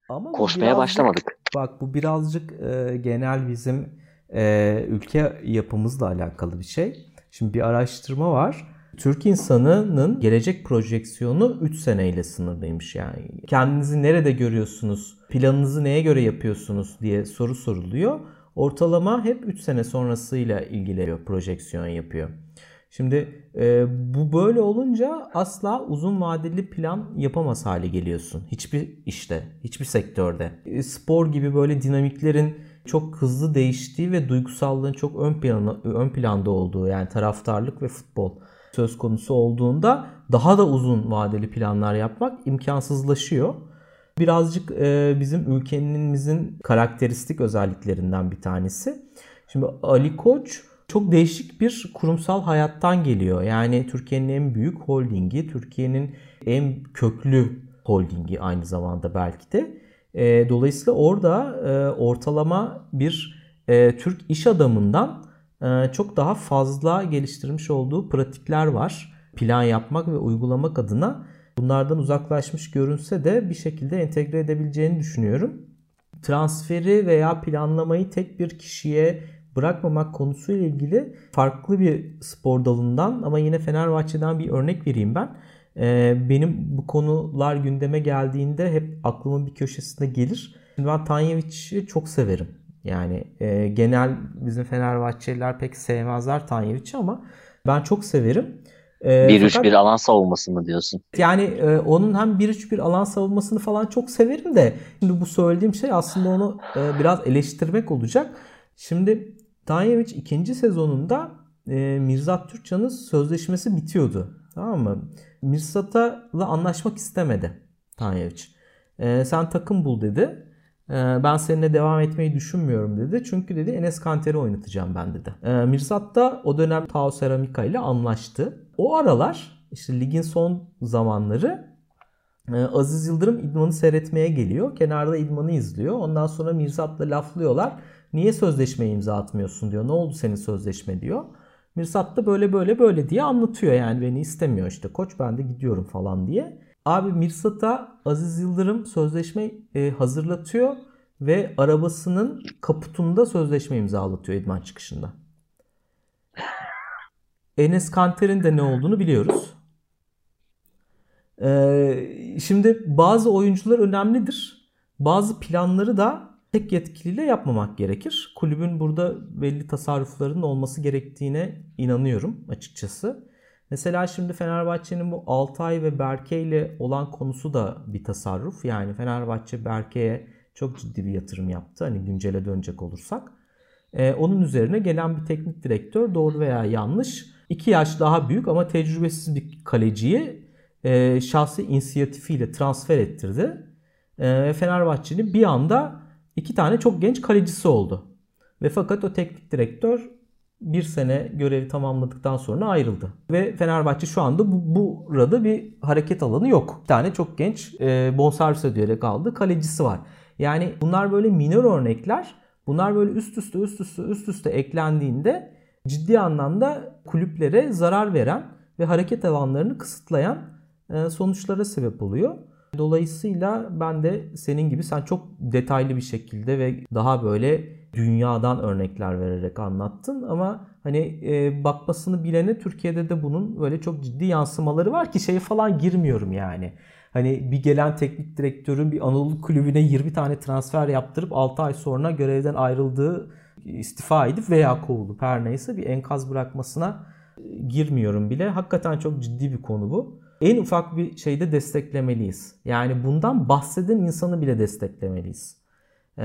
ama koşmaya başlamadık. Bak bu birazcık e, genel bizim e, ülke yapımızla alakalı bir şey. Şimdi bir araştırma var. Türk insanının gelecek projeksiyonu 3 seneyle sınırlıymış yani. Kendinizi nerede görüyorsunuz? Planınızı neye göre yapıyorsunuz diye soru soruluyor. Ortalama hep 3 sene sonrasıyla ilgili projeksiyon yapıyor. Şimdi e, bu böyle olunca asla uzun vadeli plan yapamaz hale geliyorsun. Hiçbir işte, hiçbir sektörde. E, spor gibi böyle dinamiklerin çok hızlı değiştiği ve duygusallığın çok ön planda, ön planda olduğu yani taraftarlık ve futbol söz konusu olduğunda daha da uzun vadeli planlar yapmak imkansızlaşıyor. Birazcık e, bizim ülkemizin karakteristik özelliklerinden bir tanesi. Şimdi Ali Koç çok değişik bir kurumsal hayattan geliyor. Yani Türkiye'nin en büyük holdingi, Türkiye'nin en köklü holdingi aynı zamanda belki de. E, dolayısıyla orada e, ortalama bir e, Türk iş adamından çok daha fazla geliştirmiş olduğu pratikler var. Plan yapmak ve uygulamak adına bunlardan uzaklaşmış görünse de bir şekilde entegre edebileceğini düşünüyorum. Transferi veya planlamayı tek bir kişiye bırakmamak konusuyla ilgili farklı bir spor dalından ama yine Fenerbahçe'den bir örnek vereyim ben. Ee, benim bu konular gündeme geldiğinde hep aklımın bir köşesinde gelir. Ben Tanyevic'i çok severim. Yani e, genel bizim Fenerbahçeliler pek sevmezler Tanyevic'i ama ben çok severim. E, 1-3-1 alan savunması mı diyorsun? Yani e, onun hem 1-3-1 alan savunmasını falan çok severim de şimdi bu söylediğim şey aslında onu e, biraz eleştirmek olacak. Şimdi Tanyevic ikinci sezonunda e, Mirzat Türkçan'ın sözleşmesi bitiyordu. Tamam mı? Mirsat'la anlaşmak istemedi Tanyevic. E, sen takım bul dedi. E, ben seninle devam etmeyi düşünmüyorum dedi. Çünkü dedi Enes Kanter'i oynatacağım ben dedi. E, Mirsat da o dönem Tao Seramika ile anlaştı. O aralar işte ligin son zamanları e, Aziz Yıldırım İdman'ı seyretmeye geliyor. Kenarda İdman'ı izliyor. Ondan sonra Mirsat'la laflıyorlar. Niye sözleşme imza atmıyorsun diyor. Ne oldu senin sözleşme diyor. Mirsat da böyle böyle böyle diye anlatıyor yani beni istemiyor işte koç ben de gidiyorum falan diye. Abi Mirsat'a Aziz Yıldırım sözleşme e, hazırlatıyor ve arabasının kaputunda sözleşme imzalatıyor idman çıkışında. Enes Kanter'in de ne olduğunu biliyoruz. Ee, şimdi bazı oyuncular önemlidir. Bazı planları da tek yetkiliyle yapmamak gerekir. Kulübün burada belli tasarruflarının olması gerektiğine inanıyorum açıkçası. Mesela şimdi Fenerbahçe'nin bu Altay ve Berke ile olan konusu da bir tasarruf. Yani Fenerbahçe Berke'ye çok ciddi bir yatırım yaptı. Hani güncele dönecek olursak. Ee, onun üzerine gelen bir teknik direktör doğru veya yanlış 2 yaş daha büyük ama tecrübesiz bir kaleciyi e, şahsi inisiyatifiyle transfer ettirdi. E, Fenerbahçe'nin bir anda iki tane çok genç kalecisi oldu. Ve fakat o teknik direktör bir sene görevi tamamladıktan sonra ayrıldı. Ve Fenerbahçe şu anda bu, burada bir hareket alanı yok. Bir tane çok genç e, bonservis ödeyerek aldı kalecisi var. Yani bunlar böyle minor örnekler. Bunlar böyle üst üste üst üste üst üste eklendiğinde ciddi anlamda kulüplere zarar veren ve hareket alanlarını kısıtlayan e, sonuçlara sebep oluyor. Dolayısıyla ben de senin gibi sen çok detaylı bir şekilde ve daha böyle dünyadan örnekler vererek anlattın ama hani e, bakmasını bilene Türkiye'de de bunun böyle çok ciddi yansımaları var ki şeye falan girmiyorum yani. Hani bir gelen teknik direktörün bir Anadolu kulübüne 20 tane transfer yaptırıp 6 ay sonra görevden ayrıldığı istifa edip veya kovulup her neyse bir enkaz bırakmasına girmiyorum bile. Hakikaten çok ciddi bir konu bu. En ufak bir şeyde desteklemeliyiz. Yani bundan bahseden insanı bile desteklemeliyiz. Ee,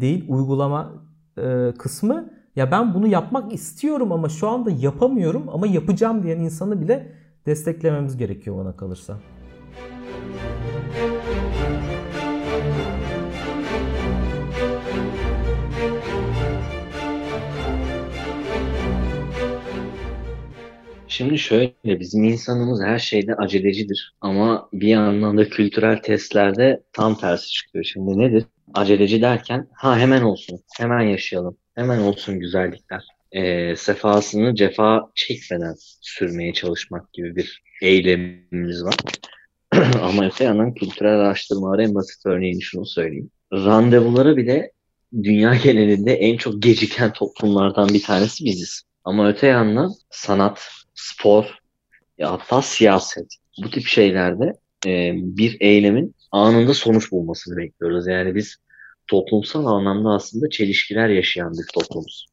değil uygulama e, kısmı ya ben bunu yapmak istiyorum ama şu anda yapamıyorum ama yapacağım diyen insanı bile desteklememiz gerekiyor bana kalırsa. Şimdi şöyle bizim insanımız her şeyde acelecidir ama bir yandan da kültürel testlerde tam tersi çıkıyor. Şimdi nedir? Aceleci derken ha hemen olsun, hemen yaşayalım, hemen olsun güzellikler. E, sefasını cefa çekmeden sürmeye çalışmak gibi bir eylemimiz var. ama öte yandan kültürel araştırmaları en basit örneğini şunu söyleyeyim. Randevuları bile dünya genelinde en çok geciken toplumlardan bir tanesi biziz. Ama öte yandan sanat, spor, ya hatta siyaset bu tip şeylerde e, bir eylemin anında sonuç bulmasını bekliyoruz. Yani biz toplumsal anlamda aslında çelişkiler yaşayan bir toplumuz.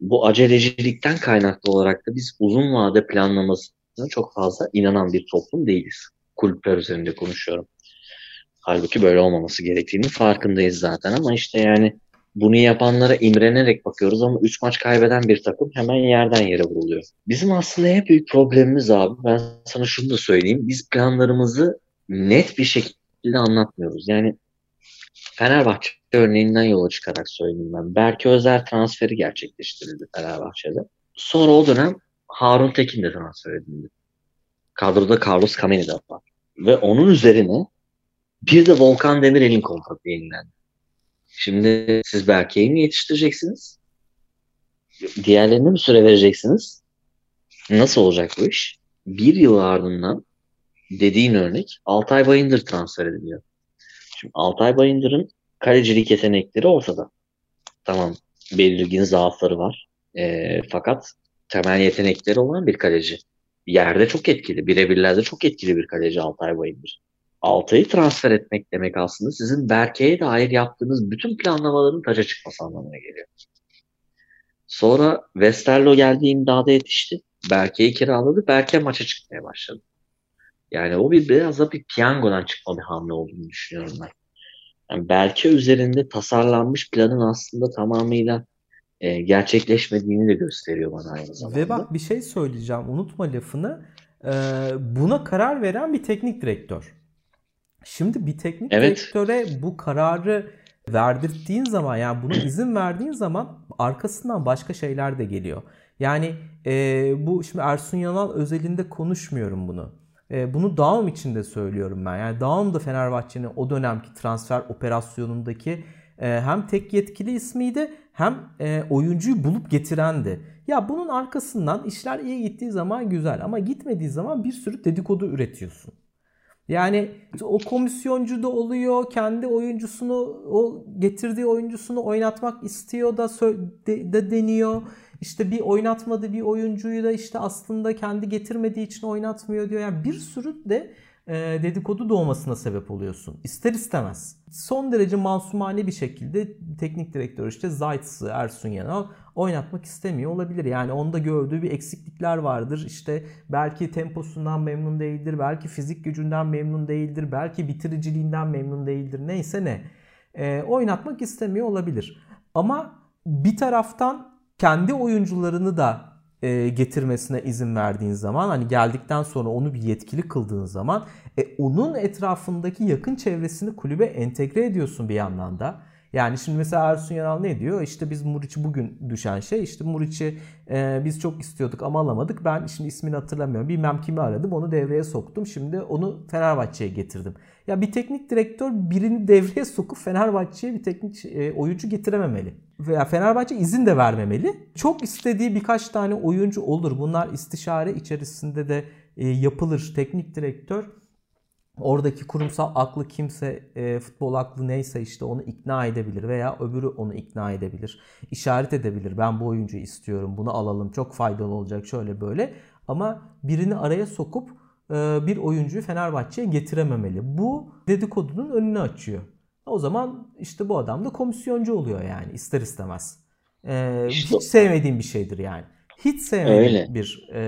Bu acelecilikten kaynaklı olarak da biz uzun vade planlamasına çok fazla inanan bir toplum değiliz. Kulüpler üzerinde konuşuyorum. Halbuki böyle olmaması gerektiğini farkındayız zaten ama işte yani bunu yapanlara imrenerek bakıyoruz ama 3 maç kaybeden bir takım hemen yerden yere vuruluyor. Bizim aslında en büyük problemimiz abi ben sana şunu da söyleyeyim. Biz planlarımızı net bir şekilde anlatmıyoruz. Yani Fenerbahçe örneğinden yola çıkarak söyleyeyim ben. Berke Özer transferi gerçekleştirildi Fenerbahçe'de. Sonra o dönem Harun Tekin de transfer edildi. Kadroda Carlos Kameni de var. Ve onun üzerine bir de Volkan Demirel'in kontratı yenilendi. Şimdi siz Berke'yi mi yetiştireceksiniz? Diğerlerine mi süre vereceksiniz? Nasıl olacak bu iş? Bir yıl ardından dediğin örnek Altay Bayındır transfer ediliyor. Şimdi Altay Bayındır'ın kalecilik yetenekleri ortada. Tamam belirgin zaafları var. E, fakat temel yetenekleri olan bir kaleci. Yerde çok etkili. Birebirlerde çok etkili bir kaleci Altay Bayındır. Altay'ı transfer etmek demek aslında sizin Berke'ye dair yaptığınız bütün planlamaların taca çıkması anlamına geliyor. Sonra Westerlo geldi imdada yetişti. Berke'yi kiraladı. Berke maça çıkmaya başladı. Yani o bir biraz da bir piyangodan çıkma bir hamle olduğunu düşünüyorum ben. Yani Berke üzerinde tasarlanmış planın aslında tamamıyla e, gerçekleşmediğini de gösteriyor bana aynı zamanda. Ve bak bir şey söyleyeceğim unutma lafını. Ee, buna karar veren bir teknik direktör. Şimdi bir teknik evet. direktöre bu kararı verdirttiğin zaman yani buna izin verdiğin zaman arkasından başka şeyler de geliyor. Yani e, bu şimdi Ersun Yanal özelinde konuşmuyorum bunu. E, bunu Daum için de söylüyorum ben. Yani Daum da Fenerbahçe'nin o dönemki transfer operasyonundaki e, hem tek yetkili ismiydi hem e, oyuncuyu bulup getirendi. Ya bunun arkasından işler iyi gittiği zaman güzel ama gitmediği zaman bir sürü dedikodu üretiyorsun. Yani o komisyoncu da oluyor. Kendi oyuncusunu o getirdiği oyuncusunu oynatmak istiyor da de, de deniyor. İşte bir oynatmadı bir oyuncuyu da işte aslında kendi getirmediği için oynatmıyor diyor. Yani bir sürü de dedikodu doğmasına sebep oluyorsun. İster istemez. Son derece masumane bir şekilde teknik direktör işte Zayt'sı Ersun Yanal oynatmak istemiyor olabilir. Yani onda gördüğü bir eksiklikler vardır. İşte belki temposundan memnun değildir, belki fizik gücünden memnun değildir, belki bitiriciliğinden memnun değildir. Neyse ne. E, oynatmak istemiyor olabilir. Ama bir taraftan kendi oyuncularını da e, getirmesine izin verdiğin zaman hani geldikten sonra onu bir yetkili kıldığın zaman e, onun etrafındaki yakın çevresini kulübe entegre ediyorsun bir yandan da. Yani şimdi mesela Ersun Yanal ne diyor? İşte biz Muriç'i bugün düşen şey işte Muriç'i e, biz çok istiyorduk ama alamadık. Ben şimdi ismini hatırlamıyorum. Bilmem kimi aradım onu devreye soktum. Şimdi onu Fenerbahçe'ye getirdim. Ya bir teknik direktör birini devreye sokup Fenerbahçe'ye bir teknik e, oyuncu getirememeli. Veya Fenerbahçe izin de vermemeli. Çok istediği birkaç tane oyuncu olur. Bunlar istişare içerisinde de e, yapılır. Teknik direktör oradaki kurumsal aklı kimse e, futbol aklı neyse işte onu ikna edebilir veya öbürü onu ikna edebilir. İşaret edebilir. Ben bu oyuncuyu istiyorum. Bunu alalım. Çok faydalı olacak şöyle böyle. Ama birini araya sokup bir oyuncuyu Fenerbahçe'ye getirememeli. Bu dedikodunun önünü açıyor. O zaman işte bu adam da komisyoncu oluyor yani ister istemez. E, işte, hiç sevmediğim bir şeydir yani. Hiç sevmediğim öyle. bir e,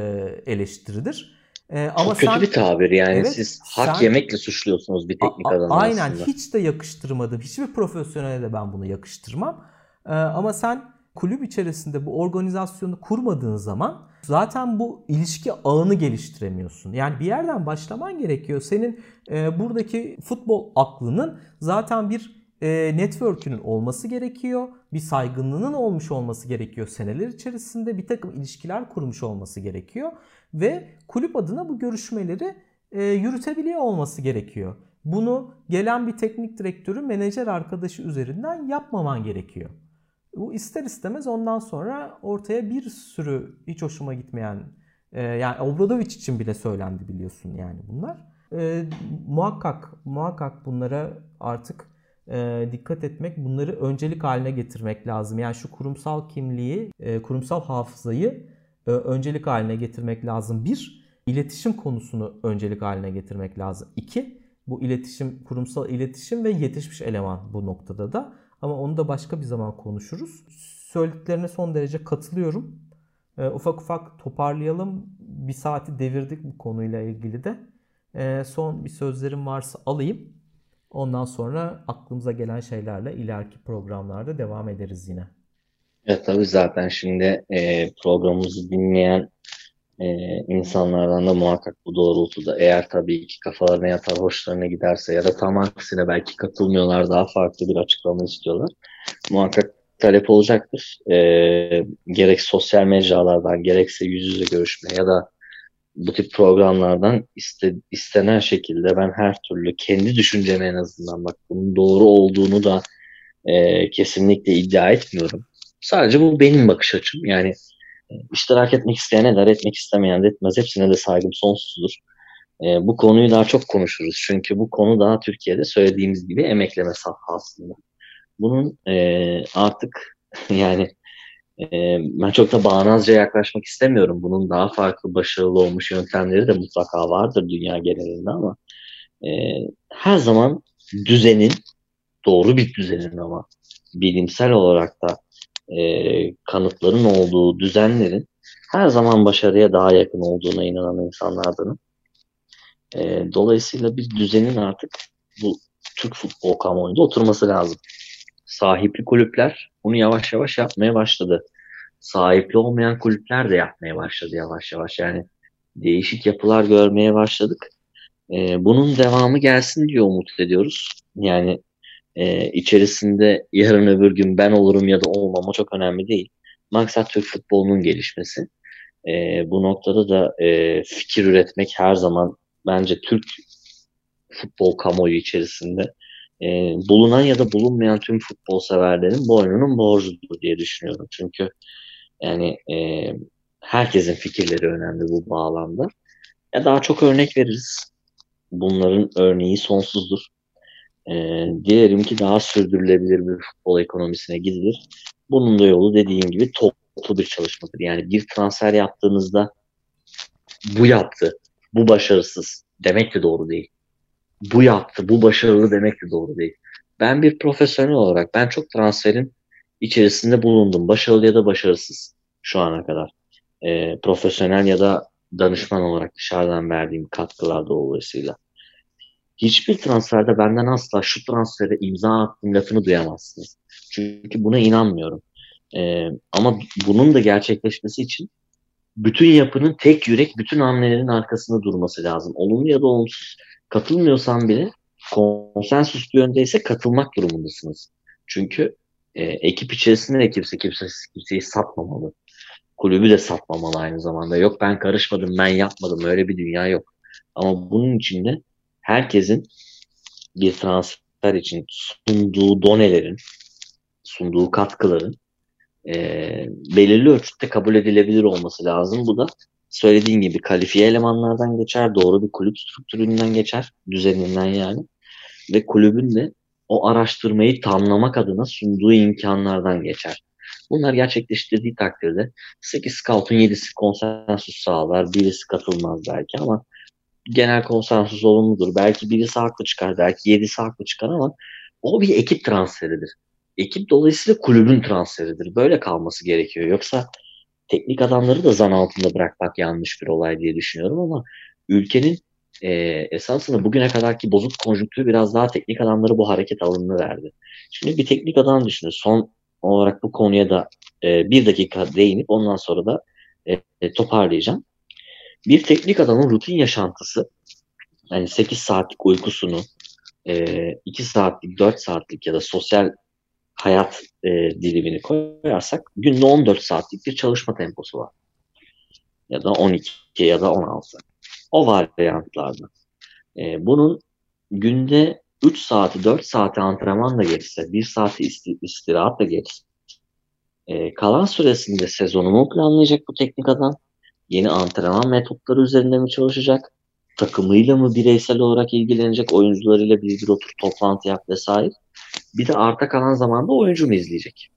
eleştiridir. Ee, ama Çok kötü sen, bir tabir yani evet, siz hak sen, yemekle suçluyorsunuz bir teknik adamı Aynen aslında. hiç de yakıştırmadım. Hiçbir profesyonele de ben bunu yakıştırmam. Ee, ama sen kulüp içerisinde bu organizasyonu kurmadığın zaman zaten bu ilişki ağını geliştiremiyorsun. Yani bir yerden başlaman gerekiyor. Senin e, buradaki futbol aklının zaten bir e, network'ünün olması gerekiyor. Bir saygınlığının olmuş olması gerekiyor seneler içerisinde. Bir takım ilişkiler kurmuş olması gerekiyor ve kulüp adına bu görüşmeleri e, yürütebiliyor olması gerekiyor. Bunu gelen bir teknik direktörü menajer arkadaşı üzerinden yapmaman gerekiyor. Bu ister istemez ondan sonra ortaya bir sürü hiç hoşuma gitmeyen e, yani Obradovic için bile söylendi biliyorsun yani bunlar. E, muhakkak muhakkak bunlara artık e, dikkat etmek, bunları öncelik haline getirmek lazım. Yani şu kurumsal kimliği, e, kurumsal hafızayı e, öncelik haline getirmek lazım. Bir, iletişim konusunu öncelik haline getirmek lazım. İki, bu iletişim, kurumsal iletişim ve yetişmiş eleman bu noktada da. Ama onu da başka bir zaman konuşuruz. Söylediklerine son derece katılıyorum. E, ufak ufak toparlayalım. Bir saati devirdik bu konuyla ilgili de. E, son bir sözlerim varsa alayım. Ondan sonra aklımıza gelen şeylerle ileriki programlarda devam ederiz yine. Evet tabii zaten şimdi e, programımızı dinleyen e, insanlardan da muhakkak bu doğrultuda eğer tabii ki kafalarına yatar hoşlarına giderse ya da tam aksine belki katılmıyorlar daha farklı bir açıklama istiyorlar. Muhakkak talep olacaktır. E, gerek sosyal mecralardan gerekse yüz yüze görüşme ya da bu tip programlardan iste, istenen şekilde ben her türlü kendi düşüncemi en azından bak bunun doğru olduğunu da e, kesinlikle iddia etmiyorum. Sadece bu benim bakış açım. Yani iştirak etmek isteyen eder, etmek istemeyen de etmez. Hepsine de saygım sonsuzdur. E, bu konuyu daha çok konuşuruz. Çünkü bu konu daha Türkiye'de söylediğimiz gibi emekleme sahasında. Bunun e, artık yani e, ben çok da bağnazca yaklaşmak istemiyorum. Bunun daha farklı başarılı olmuş yöntemleri de mutlaka vardır dünya genelinde ama e, her zaman düzenin, doğru bir düzenin ama bilimsel olarak da e, kanıtların olduğu düzenlerin her zaman başarıya daha yakın olduğuna inanan insanlardanım. E, dolayısıyla bir düzenin artık bu Türk futbol kamuoyunda oturması lazım. Sahipli kulüpler bunu yavaş yavaş yapmaya başladı. Sahipli olmayan kulüpler de yapmaya başladı yavaş yavaş. Yani değişik yapılar görmeye başladık. E, bunun devamı gelsin diye umut ediyoruz. Yani e, içerisinde yarın öbür gün ben olurum ya da olmam o çok önemli değil. Maksat Türk futbolunun gelişmesi. E, bu noktada da e, fikir üretmek her zaman bence Türk futbol kamuoyu içerisinde e, bulunan ya da bulunmayan tüm futbol severlerin boynunun borcudur diye düşünüyorum. Çünkü yani e, herkesin fikirleri önemli bu bağlamda. Ya daha çok örnek veririz. Bunların örneği sonsuzdur. E, dilerim ki daha sürdürülebilir bir futbol ekonomisine gidilir. Bunun da yolu dediğim gibi toplu bir çalışmadır. Yani bir transfer yaptığınızda bu yaptı, bu başarısız demek de doğru değil. Bu yaptı, bu başarılı demek de doğru değil. Ben bir profesyonel olarak ben çok transferin içerisinde bulundum. Başarılı ya da başarısız şu ana kadar. E, profesyonel ya da danışman olarak dışarıdan verdiğim katkılar dolayısıyla hiçbir transferde benden asla şu transfere imza attım lafını duyamazsınız. Çünkü buna inanmıyorum. Ee, ama bunun da gerçekleşmesi için bütün yapının tek yürek bütün hamlelerin arkasında durması lazım. Olumlu ya da olumsuz. Katılmıyorsan bile konsensüs bir yöndeyse katılmak durumundasınız. Çünkü e, ekip içerisinde de kimse kimse kimseyi satmamalı. Kulübü de satmamalı aynı zamanda. Yok ben karışmadım, ben yapmadım. Öyle bir dünya yok. Ama bunun içinde herkesin bir transfer için sunduğu donelerin, sunduğu katkıların e, belirli ölçütte kabul edilebilir olması lazım. Bu da söylediğin gibi kalifiye elemanlardan geçer, doğru bir kulüp struktüründen geçer, düzeninden yani. Ve kulübün de o araştırmayı tamlamak adına sunduğu imkanlardan geçer. Bunlar gerçekleştirdiği takdirde 8 scout'un 7'si konsensus sağlar, birisi katılmaz belki ama genel konsensus olumludur. Belki birisi haklı çıkar, belki 7'si haklı çıkar ama o bir ekip transferidir. Ekip dolayısıyla kulübün transferidir. Böyle kalması gerekiyor. Yoksa teknik adamları da zan altında bırakmak yanlış bir olay diye düşünüyorum ama ülkenin e, esasında bugüne kadarki bozuk konjüktürü biraz daha teknik adamları bu hareket alanını verdi. Şimdi bir teknik adam düşünün. Son olarak bu konuya da e, bir dakika değinip ondan sonra da e, toparlayacağım. Bir teknik adamın rutin yaşantısı yani 8 saatlik uykusunu e, 2 saatlik 4 saatlik ya da sosyal hayat e, dilimini koyarsak günde 14 saatlik bir çalışma temposu var. Ya da 12 ya da 16. O varyantlarda. E, bunun günde 3 saati 4 saati antrenmanla geçse, 1 saati isti, istirahatla geçse, e, kalan süresinde sezonumu planlayacak bu teknik adam, yeni antrenman metotları üzerinde mi çalışacak, takımıyla mı bireysel olarak ilgilenecek, oyuncularıyla bir otur toplantı yap vesaire. Bir de arta kalan zamanda oyuncu mu izleyecek?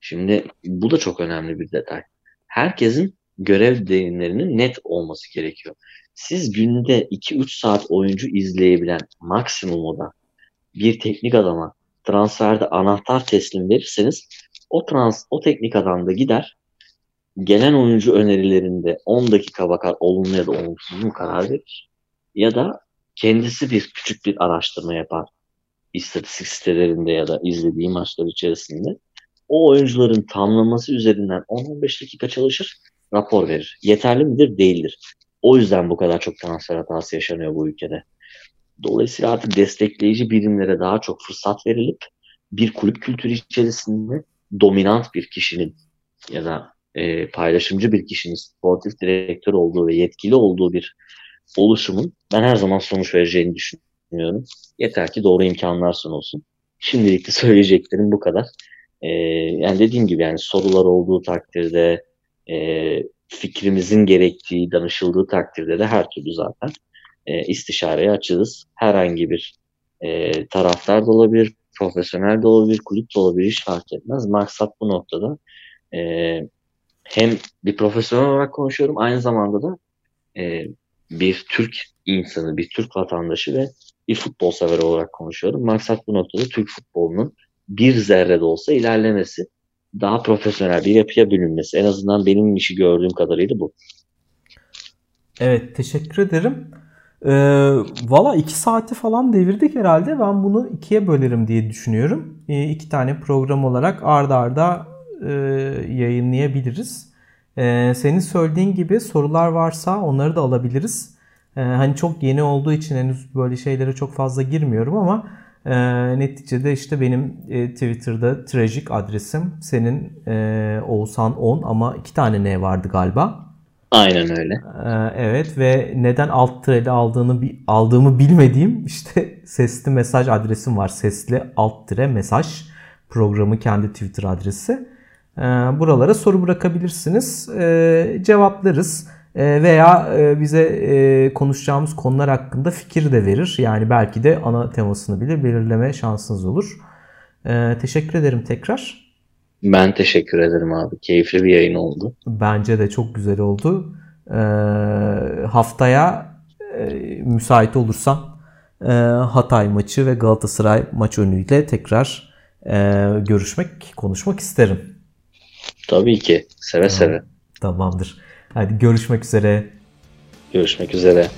Şimdi bu da çok önemli bir detay. Herkesin görev deyimlerinin net olması gerekiyor. Siz günde 2-3 saat oyuncu izleyebilen maksimum oda bir teknik adama transferde anahtar teslim verirseniz o trans o teknik adam da gider gelen oyuncu önerilerinde 10 dakika bakar olumlu ya da olumsuz mu karar verir ya da kendisi bir küçük bir araştırma yapar istatistik sitelerinde ya da izlediği maçlar içerisinde o oyuncuların tamlaması üzerinden 10-15 dakika çalışır rapor verir. Yeterli midir? Değildir. O yüzden bu kadar çok transfer hatası yaşanıyor bu ülkede. Dolayısıyla artık destekleyici birimlere daha çok fırsat verilip bir kulüp kültürü içerisinde dominant bir kişinin ya da e, paylaşımcı bir kişinin sportif direktör olduğu ve yetkili olduğu bir oluşumun ben her zaman sonuç vereceğini düşünüyorum. Yeter ki doğru imkanlar sunulsun. Şimdilik de söyleyeceklerim bu kadar. E, yani dediğim gibi yani sorular olduğu takdirde e, fikrimizin gerektiği, danışıldığı takdirde de her türlü zaten e, istişareye açığız. Herhangi bir e, taraftar da olabilir, profesyonel de olabilir, kulüp de olabilir hiç fark etmez. Maksat bu noktada e, hem bir profesyonel olarak konuşuyorum aynı zamanda da e, bir Türk insanı, bir Türk vatandaşı ve bir futbol sever olarak konuşuyorum. Maksat bu noktada Türk futbolunun bir zerre de olsa ilerlemesi daha profesyonel bir yapıya bürünmesi. En azından benim işi gördüğüm kadarıyla bu. Evet teşekkür ederim. Ee, Valla iki saati falan devirdik herhalde. Ben bunu ikiye bölerim diye düşünüyorum. Ee, iki tane program olarak ardarda arda e, yayınlayabiliriz. Ee, senin söylediğin gibi sorular varsa onları da alabiliriz. Ee, hani çok yeni olduğu için henüz böyle şeylere çok fazla girmiyorum ama e, neticede işte benim e, Twitter'da trajik adresim senin e, Oğuzhan 10 ama iki tane ne vardı galiba. Aynen öyle. Evet ve neden alt tireli aldığını aldığımı bilmediğim işte sesli mesaj adresim var. Sesli alt tire mesaj programı kendi Twitter adresi. Ee, buralara soru bırakabilirsiniz. Ee, cevaplarız. Veya e, bize e, konuşacağımız konular hakkında fikir de verir. Yani belki de ana temasını bile belirleme şansınız olur. Teşekkür ederim tekrar. Ben teşekkür ederim abi. Keyifli bir yayın oldu. Bence de çok güzel oldu. Ee, haftaya e, müsait olursan e, Hatay maçı ve Galatasaray maç önüyle tekrar görüşmek, konuşmak isterim. Tabii ki. Seve tamam. seve. Tamamdır. Hadi görüşmek üzere. Görüşmek üzere.